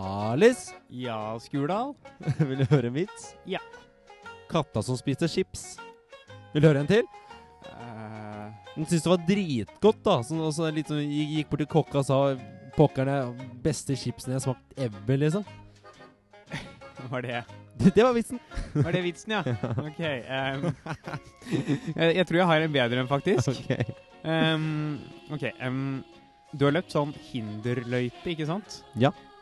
Halis, Ja, Skurdal? vil du høre en vits? Ja. Katta som spiste chips. Vil du høre en til? Uh... Den syntes det var dritgodt, da. Så, så litt sånn, gikk bort til kokka og sa Pokkerne, beste chipsen jeg har smakt ever, liksom. var det Det, det var vitsen. Var det vitsen, ja? Ok. Um, jeg, jeg tror jeg har en bedre en, faktisk. Ok. Um, okay um, du har løpt sånn hinderløype, ikke sant?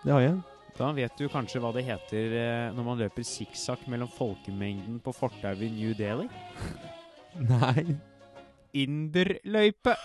Det har jeg. Da vet du kanskje hva det heter eh, når man løper sikksakk mellom folkemengden på fortauet i New Delhi? Nei. Inderløype.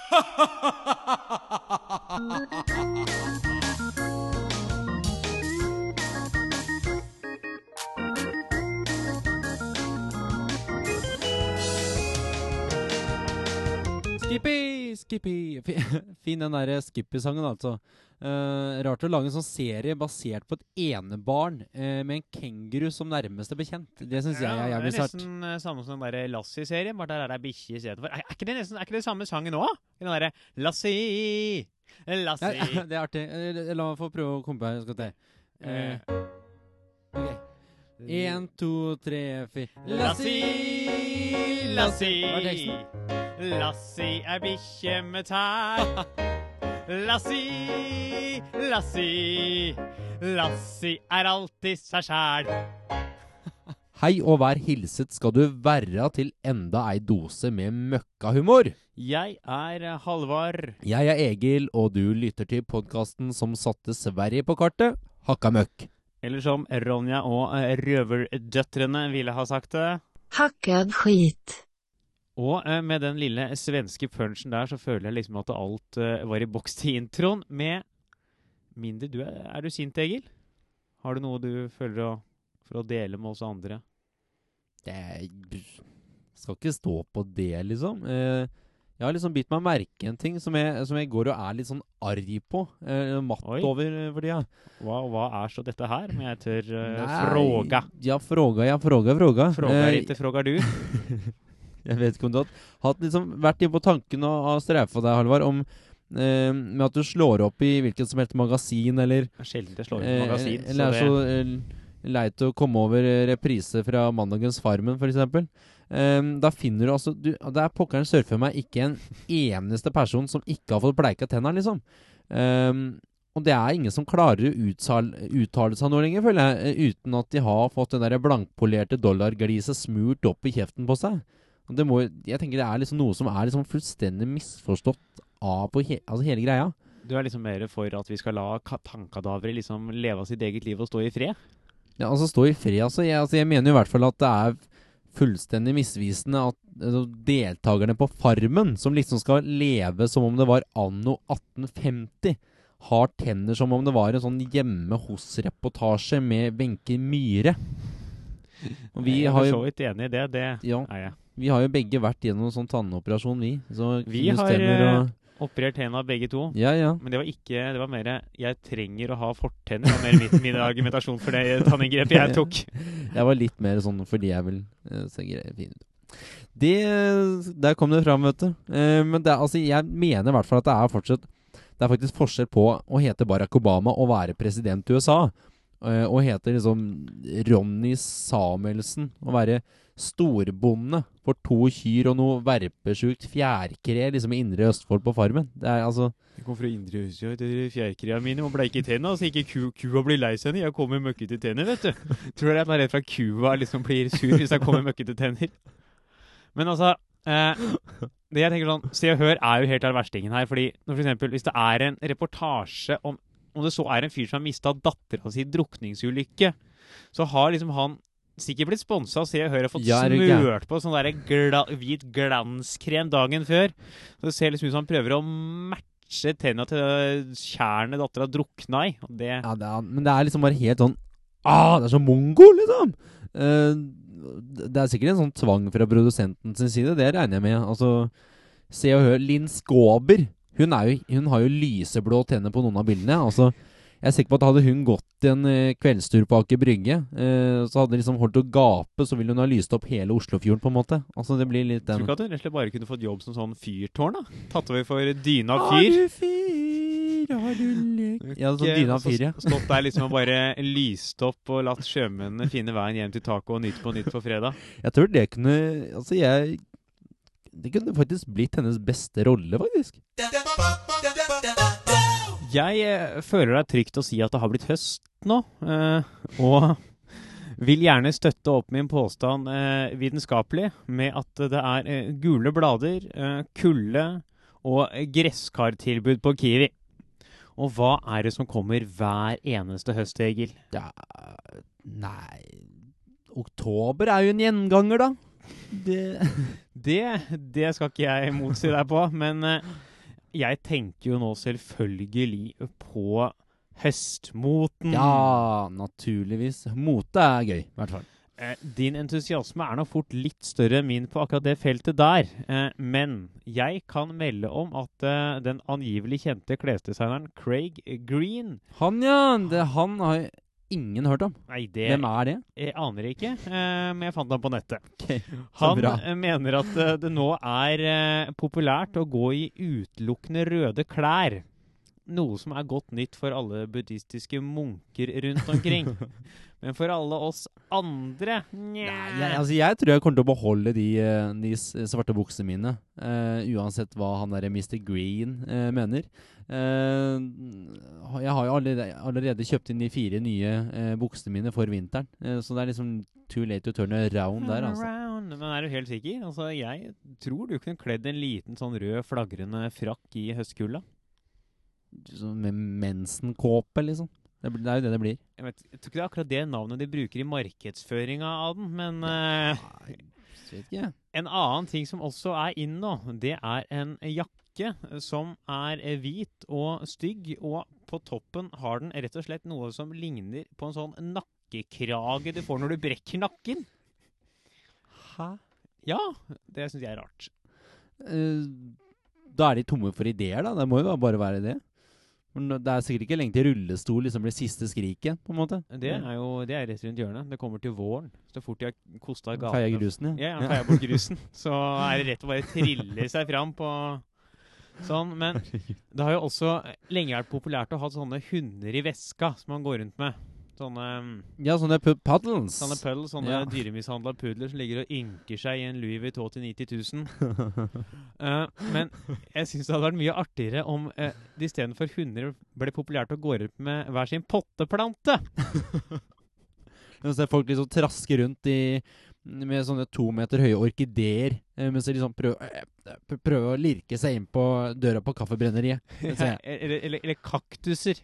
Skippy, Skippy Fi- Fin den der Skippy-sangen, altså. Uh, rart å lage en sånn serie basert på et enebarn uh, med en kenguru som nærmeste bekjent. Det syns jeg er jævlig Det er sært. nesten uh, samme som den der Lassie-serien, bare der er det ei bikkje istedenfor. Er, er, ikke det nesten, er ikke det samme sangen òg? Den derre Lassie, Ja, Lassie det er artig. La meg få prøve å komme på her. Skal vi se. Eh, ok. En, to, tre, fire Lassie, er? Lassie. Lassie er bikkje med tær. Lassi, Lassi. Lassi er alltid seg sjæl. Hei og vær hilset skal du være til enda ei dose med møkkahumor. Jeg er eh, Halvard. Jeg er Egil, og du lytter til podkasten som satte Sverige på kartet, Hakka møkk. Eller som Ronja og eh, Røverdøtrene ville ha sagt det. Hakka skit. Og eh, med den lille svenske punchen der, så føler jeg liksom at alt eh, var i boks til introen. Med mindre du er, er du sint, Egil? Har du noe du føler å, for å dele med oss andre? Det skal ikke stå på det, liksom. Eh, jeg har liksom bitt meg merke en ting som jeg, som jeg går og er litt sånn arg på. Eh, matt Oi. over eh, for tida. Hva, hva er så dette her, om jeg tør uh, fråga? Ja, fråga, ja, fråga, fråga. Frågar ikke, frågar du? Jeg vet ikke om du har hatt liksom, vært inne på tanken og har strefa deg, Halvard, om eh, med at du slår opp i hvilket som helst magasin, eller er Sjelden jeg slår opp i magasin. Eh, Eller er så så det, eh, lei til å komme over eh, reprise fra mandagens Farmen, f.eks. Um, da finner du altså du, Det er pokkeren surfer meg ikke en eneste person som ikke har fått bleika tenna, liksom. Um, og det er ingen som klarer å uttale, uttale seg nå lenger, føler jeg, eh, uten at de har fått det der blankpolerte dollargliset smurt opp i kjeften på seg. Må, jeg tenker det er liksom noe som er liksom fullstendig misforstått av på he, altså hele greia. du er liksom mer for at vi skal la ka- liksom leve av sitt eget liv og stå i fred? Ja, altså stå i fred, altså. Jeg, altså. jeg mener jo i hvert fall at det er fullstendig misvisende at altså, deltakerne på Farmen, som liksom skal leve som om det var anno 1850, har tenner som om det var en sånn hjemme hos-reportasje med Wenche Myhre. Og vi jeg er har, for så vidt enig i det. Det ja, er jeg. Vi har jo begge vært gjennom en sånn tannoperasjon, vi. Så Vi har, eh, Operert tenna begge to. Ja, ja. Men det var ikke Det var mer 'jeg trenger å ha fortenner'. Det var mer min, min argumentasjon for det tanninngrepet jeg tok. Jeg var litt mer sånn fordi jeg vil uh, se greier fine ut. Det, der kom det fram, vet du. Eh, men det, altså, jeg mener i hvert fall at det er fortsatt Det er faktisk forskjell på å hete Barack Obama og være president i USA. Eh, og heter liksom Ronny Samuelsen Å være storbonde for to kyr og noe verpesjukt fjærkre liksom i Indre Østfold på Farmen. Det er altså Jeg kom fra Indre Østfold til fjærkrea mine og bleike tenna, så ikke ku, kua blir lei seg jeg kommer med møkkete tenner, vet du. Tror jeg er redd for at kua liksom blir sur hvis jeg kommer med møkkete tenner. Men altså eh, Det jeg tenker sånn Se og Hør er jo helt av verstingen her. Fordi når for eksempel, Hvis det er en reportasje om Om det så er en fyr som har mista dattera si i drukningsulykke, så har liksom han sikkert blitt sponsa av Se og Hør og fått smørt på sånn der gla hvit glanskrem dagen før. Så det ser liksom ut som han prøver å matche tenna til tjernet dattera drukna i. Og det Ja, det er, men det er liksom bare helt sånn Ah, det er så mongo, liksom! Uh, det er sikkert en sånn tvang fra produsenten sin side, det regner jeg med. Altså, se og hør Linn Skåber. Hun, jo, hun har jo lyseblå tenner på noen av bildene. Altså, jeg er sikker på at hadde hun gått en eh, kveldstur på Aker Brygge, eh, så hadde det liksom holdt å gape, så ville hun ha lyst opp hele Oslofjorden, på en måte. Altså, det blir litt Tror den du ikke at hun rett og slett bare kunne fått jobb som sånn fyrtårn? da? Tatt over for dyna fyr? du fyr, har du lekt Ja, sånn dyna fire. st- Stått der liksom og bare lyst opp og latt sjømennene finne veien hjem til taket og Nytt på nytt på fredag. Jeg tror det kunne Altså, jeg Det kunne faktisk blitt hennes beste rolle, faktisk. Jeg eh, føler er trygt å si at det har blitt høst nå, eh, og vil gjerne støtte opp min påstand eh, vitenskapelig med at det er gule blader, kulde og gresskartilbud på Kiwi. Og hva er det som kommer hver eneste høst, Egil? Ja Nei Oktober er jo en gjenganger, da. Det Det, det skal ikke jeg motsi deg på, men eh, jeg tenker jo nå selvfølgelig på høstmoten. Ja, naturligvis. Mote er gøy, i hvert fall. Eh, Din entusiasme er nok fort litt større enn min på akkurat det feltet der. Eh, men jeg kan melde om at den angivelig kjente klesdesigneren Craig Green Han, ja. Det, han har ingen hørt om. Nei, det Hvem er det? jeg aner ikke, eh, men jeg fant ham på nettet. Okay, Han bra. eh, mener at eh, det nå er populært å gå i utelukkende røde klær. Noe som er godt nytt for alle buddhistiske munker rundt omkring. Men for alle oss andre Nei, jeg, altså jeg tror jeg kommer til å beholde de, eh, de svarte buksene mine. Uh, uansett hva han der Mr. Green uh, mener. Uh, jeg har jo allerede, allerede kjøpt inn de fire nye buksene mine for vinteren. så det er liksom too late to turn around der, altså. Men er du helt sikker? Altså, jeg tror du kunne kledd en liten sånn rød flagrende frakk i høstkulda. Sånn med mensenkåpe, liksom. Det, det er jo det det blir. Jeg, vet, jeg tror ikke det er akkurat det navnet de bruker i markedsføringa av den, men eh, Nei, vet ikke. En annen ting som også er inn nå, det er en jakke som er eh, hvit og stygg, og på toppen har den rett og slett noe som ligner på en sånn nakkekrage du får når du brekker nakken. Hæ? Ja, det syns jeg er rart. Uh, da er de tomme for ideer, da. Det må jo bare være det. Men det er sikkert ikke lenge til rullestol liksom blir siste skriket, på en måte. Det er jo det er rett rundt hjørnet. Det kommer til våren. Så fort de har kosta Feia gatene grusen, Ja, ja, feia bort grusen. Så er det rett å bare trille seg fram på sånn. Men det har jo også lenge vært populært å ha sånne hunder i veska som man går rundt med. Sånne, Ja, sånne puddles. sånne puddles, sånne Ja. dyremishandla pudler som ligger og ynker seg i en Louis Vuitton til 90 000. uh, men jeg syns det hadde vært mye artigere om uh, det istedenfor hunder ble populært å gå rundt med hver sin potteplante. Ser folk liksom traske rundt i med sånne to meter høye orkideer, eh, mens de liksom prøver, eh, prøver å lirke seg inn på døra på kaffebrenneriet. Ja, eller, eller, eller kaktuser.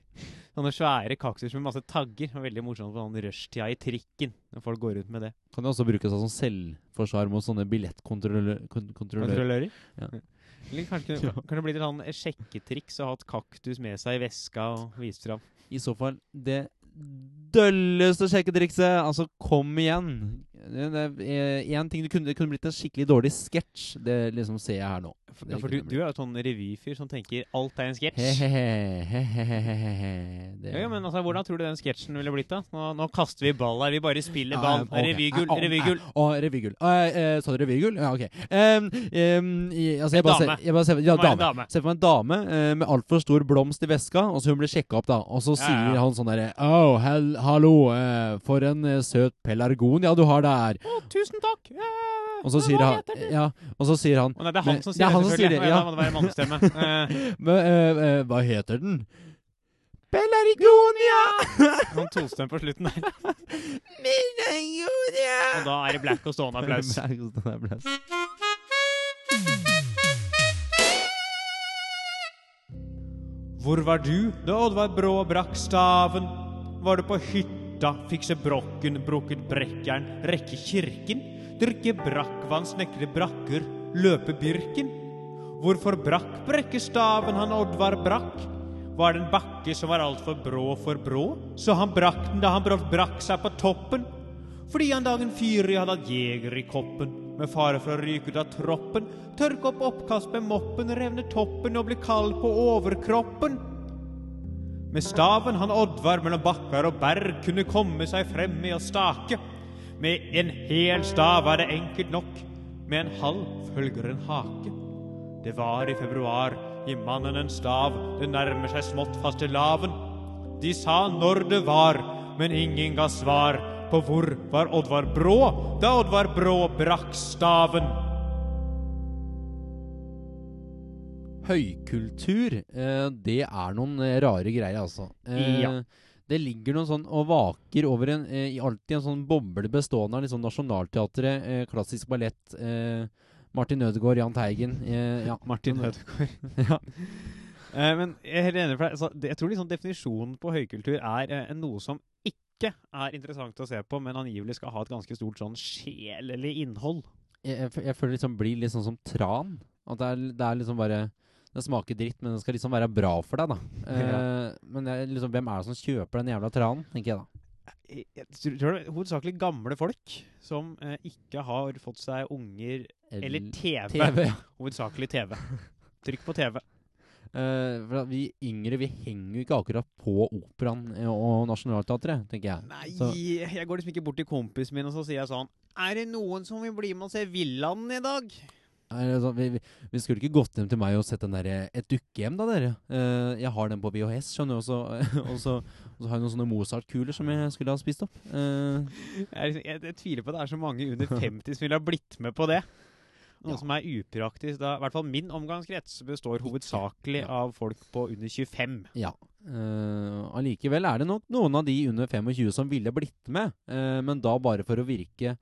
Sånne svære kaktuser med masse tagger. Det var Veldig morsomt på sånn rushtida i trikken. Når folk går rundt med det. Kan jo også brukes som selvforsvar mot sånne billettkontrollører. Ja. Eller kanskje kan det bli et sånn sjekketriks å ha et kaktus med seg i veska og vise fram. I så fall det dølleste sjekketrikset. Altså, kom igjen. Det, det er en ting det kunne, det kunne blitt en skikkelig dårlig sketsj. Det liksom ser jeg her nå. For, ja, for du, du er jo sånn revyfyr som tenker alt er en sketsj. Ja, men altså, Hvordan tror du den sketsjen ville blitt? da? Nå, nå kaster vi ball her. Vi bare spiller ball. okay. Revygull, revygull. Å, revygull. Å, eh, Sa du revygull? Ja, ok. Um, um, altså, jeg bare dame. ser, jeg bare ser, ja, dame. Se for meg en dame uh, med altfor stor blomst i veska, og så hun blir sjekka opp, da. Og så sier ja. han sånn derre Å, hell, hallo, uh, for en uh, søt pelargon ja, du har der. Å, tusen takk! Eh, Og så sier han? Ja, og så sier han oh, nei, det er han som sier er det, han som sier det, ja. ja. Da må det være mannestemme. Eh, Men, uh, eh, Hva heter den? Pelargonia! Han tostem på slutten der. Pelargonia! Og da er det black og stående applaus. applaus. Hvor var du da Oddvar Brå brakk staven? Var du på hytta, fikse brokken, brukket brekkjern, rekke kirken? drikke brakkvann, snekre brakker, løpe birken? Hvorfor brakk brekkestaven han Oddvar brakk? Var det en bakke som var altfor brå for brå? Så han brakk den da han brakk seg på toppen? Fordi han dagen fyrig hadde hatt jeger i koppen, med fare for å ryke ut av troppen, tørke opp oppkast med moppen, revne toppen og bli kald på overkroppen. Med staven han Oddvar mellom bakkar og berg kunne komme seg frem med å stake. Med en hel stav er det enkelt nok, med en halv følger en hake. Det var i februar, i mannen en stav, det nærmer seg smått fastelavn. De sa når det var, men ingen ga svar på hvor var Oddvar Brå da Oddvar Brå brakk staven. Høykultur, eh, det er noen eh, rare greier, altså. Eh, Ja. Det ligger noen sånn og vaker over en alltid en sånn boble bestående av liksom Nationaltheatret, eh, klassisk ballett, Martin Ødegaard, Jahn Teigen eh, ja. Martin Ødegaard. ja. Eh, men jeg er helt enig, for deg. altså, jeg tror liksom definisjonen på høykultur er eh, noe som ikke er interessant å se på, men angivelig skal ha et ganske stort sånn sjelelig innhold. jeg, jeg, jeg føler det liksom blir litt sånn som tran. At det er, det er liksom bare Det smaker dritt, men det skal liksom være bra for deg, da. Eh, Men det er liksom, hvem er det som kjøper den jævla tranen, tenker jeg da. Jeg, jeg tror det er hovedsakelig gamle folk som ikke har fått seg unger eller TV. TV. ja. Hovedsakelig TV. Trykk på TV. Uh, for at vi yngre vi henger jo ikke akkurat på Operaen eh, og Nationaltheatret, tenker jeg. Nei, Så- jeg går liksom ikke bort til kompisen min og så sier jeg sånn Er det noen som vil bli med og se Villaen i dag? Sånn, vi, vi, vi skulle ikke gått hjem til meg og sett den der, eh, et dukkehjem, da, dere. Uh, jeg har den på VHS, skjønner du, og så, og har jeg noen sånne Mozart-kuler som jeg skulle ha spist opp. Uh. Jeg, jeg, jeg tviler på at det er så mange under 50 som ville ha blitt med på det. Noe Ja. som er upraktisk. Da, I hvert fall min omgangskrets består hovedsakelig Ja. av folk på under 25. ja. Eh, Allikevel er det nok noen av de under 25 som ville blitt med, uh, men da bare for å virke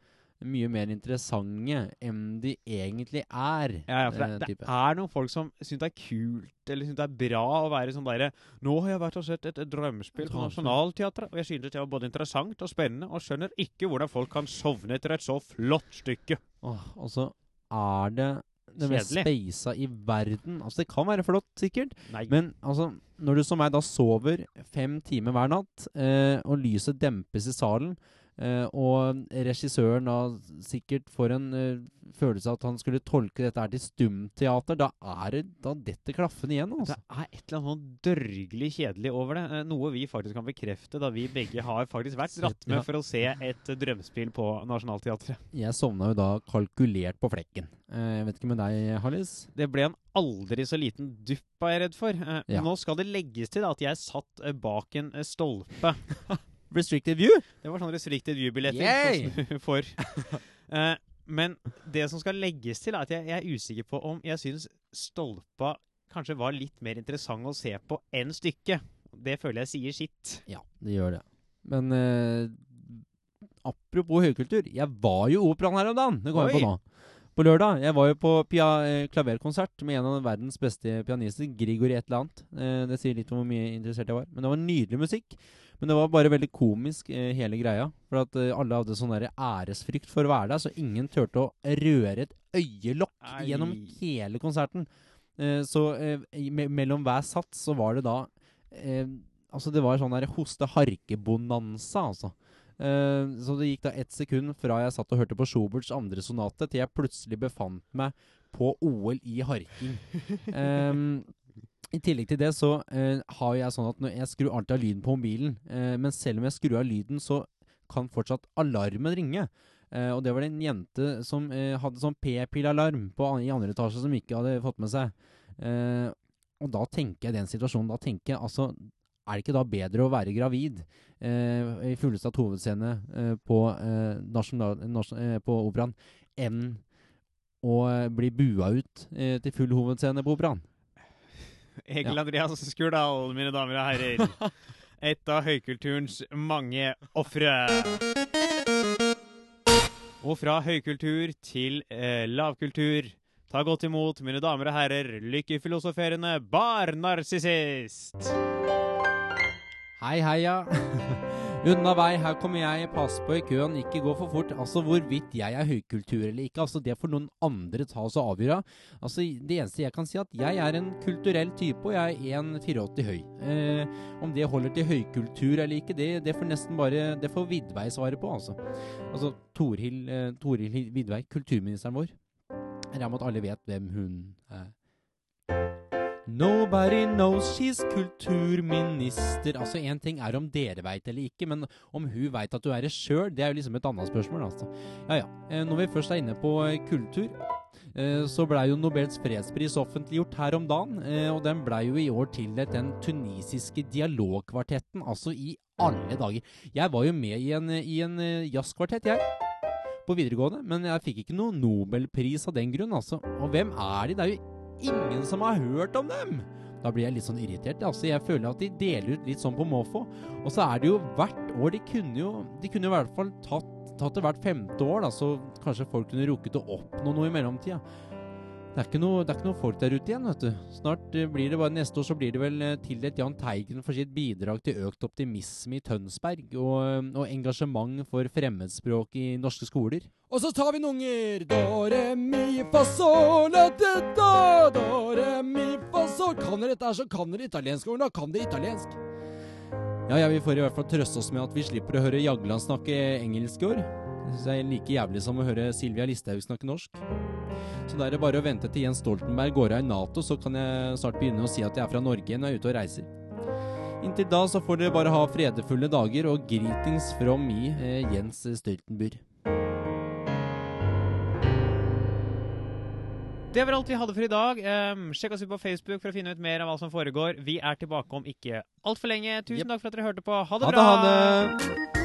mye mer interessante enn de egentlig er. Ja, ja, for eh, det, det er noen folk som syns det er kult eller syns det er bra å være sånn derre Nå har jeg vært og sett et, et drømmespill på. Nationaltheatret, og jeg synes det var både interessant og spennende, og skjønner ikke hvordan folk kan sovne etter et så flott stykke. Åh, og så er det det mest speisa i verden. Altså, det kan være flott, sikkert, Nei. men altså, når du som meg da sover fem timer hver natt, eh, og lyset dempes i salen, eh, og regissøren da sikkert får en eh, følelse av at han skulle tolke dette her til stumteater, da er det Da detter klaffen igjen, Det altså. er et eller annet sånn dørgelig kjedelig over det. eh, Noe vi faktisk kan bekrefte, da vi begge har faktisk vært dratt med ja. for å se et drømmespill på Nationaltheatret. Jeg sovna jo da kalkulert på flekken. Eh, jeg vet ikke med deg, Hallis? Det ble en aldri så liten dupp, er jeg redd for. Ja. Nå skal det legges til da, at jeg satt bak en stolpe. Restricted view? Det var sånn restricted view-billetter får. Eh, men det som skal legges til, er at jeg, jeg er usikker på om jeg syns stolpa kanskje var litt mer interessant å se på enn stykket. Det føler jeg sier sitt. Ja, det gjør det. Men uh, apropos høykultur. Jeg var jo i operaen her om dagen. Det går jeg på nå. På lørdag. Jeg var jo på pia eh, klaverkonsert med en av verdens beste pianister, Grigori et eller annet. Uh, det sier litt om hvor mye interessert jeg var. Men det var nydelig musikk. Men det var bare veldig komisk, eh, hele greia. For at eh, alle hadde sånn der æresfrykt for å være der, så ingen turte å røre et øyelokk Ei. gjennom hele konserten. Eh, så eh, me mellom hver sats så var det da eh, Altså, det var sånn der hoste-harke-bonanza, altså. Uh, så det gikk da ett sekund fra jeg satt og hørte på Schuberts andre sonate, til jeg plutselig befant meg på OL i harking. Em, I tillegg til det så eh, har jeg sånn at jeg skrur alltid av lyden på mobilen, eh, men selv om jeg skrur av lyden, så kan fortsatt alarmen ringe. Eh, og det var det en jente som eh, hadde sånn p-pillalarm an- i andre etasje som ikke hadde fått med seg. Eh, og da tenker jeg den situasjonen, da tenker jeg altså er det ikke da bedre å være gravid eh, i Fuglestad hovedscene på, nasjonal, nasjon- eh, på operaen enn å bli bua ut til full hovedscene på operaen? Egil Ja. Andreas Skurdal, mine damer og herrer. Et av høykulturens mange ofre. Og fra høykultur til eh, lavkultur. Ta godt imot, mine damer og herrer, lykkefilosoferende barnarsissist. Hei, heia. Unna vei, her kommer jeg. Pass på i køen, ikke gå for fort. Altså, hvorvidt jeg er høykultur eller ikke, altså det får noen andre ta oss og avgjøre. Altså, det eneste jeg kan si, at jeg er en kulturell type, og jeg er 1,84 høy. Eh, om det holder til høykultur eller ikke, det, det får nesten bare Det får Vidvei svare på, altså. Altså, Torhild eh, Vidvei, kulturministeren vår. Jeg regner med at alle vet hvem hun er. Nobody knows she's kulturminister. Altså, én ting er om dere veit eller ikke, men om hun veit at du er det sjøl, det er jo liksom et annet spørsmål, altså. Ja ja. Eh, Når vi først er inne på eh, kultur eh, så blei jo Nobels fredspris offentliggjort her om dagen. Og den blei jo i år tildelt den tunisiske dialogkvartetten. Altså i alle dager. Jeg var jo med i en, i en jazzkvartett, jeg. På videregående. Men jeg fikk ikke noe nobelpris av den grunn, altså. Og hvem er de? Det er jo ingen som har hørt om dem! Da blir jeg litt sånn irritert. Altså, jeg føler at de deler ut litt sånn på måfå. Og så er det jo hvert år De kunne jo De kunne jo i hvert fall tatt, tatt det hvert femte år, da, så kanskje folk kunne rukket å oppnå noe i mellomtida. Det er, ikke noe, det er ikke noe folk der ute igjen, vet du. Snart eh, blir det bare Neste år så blir det vel eh, tildelt Jahn Teigen for sitt bidrag til økt optimisme i Tønsberg, og, eh, og engasjement for fremmedspråk i norske skoler. Og så tar vi noen unger. Do, re, mi, fa, sol, la, te, da. Do, re, mi, fa, sol. Kan dere dette her, så kan dere italiensk, Og Da kan dere italiensk. Ja, ja, vi får i hvert fall trøste oss med at vi slipper å høre Jagland snakke engelsk i år. Det synes jeg er like jævlig som å høre Silvia Listhaug snakke norsk. Så da er det bare å vente til Jens Stoltenberg går av i Nato, så kan jeg snart begynne å si at jeg er fra Norge når jeg er ute og reiser. Inntil da så får dere bare ha fredefulle dager, og greetings from mi eh, Jens Stoltenberg. Det var alt vi hadde for i dag. Um, sjekk oss ut på Facebook for å finne ut mer av hva som foregår. Vi er tilbake om ikke altfor lenge. Tusen yep. takk for at dere hørte på. Ha det Ha det, bra! ha det!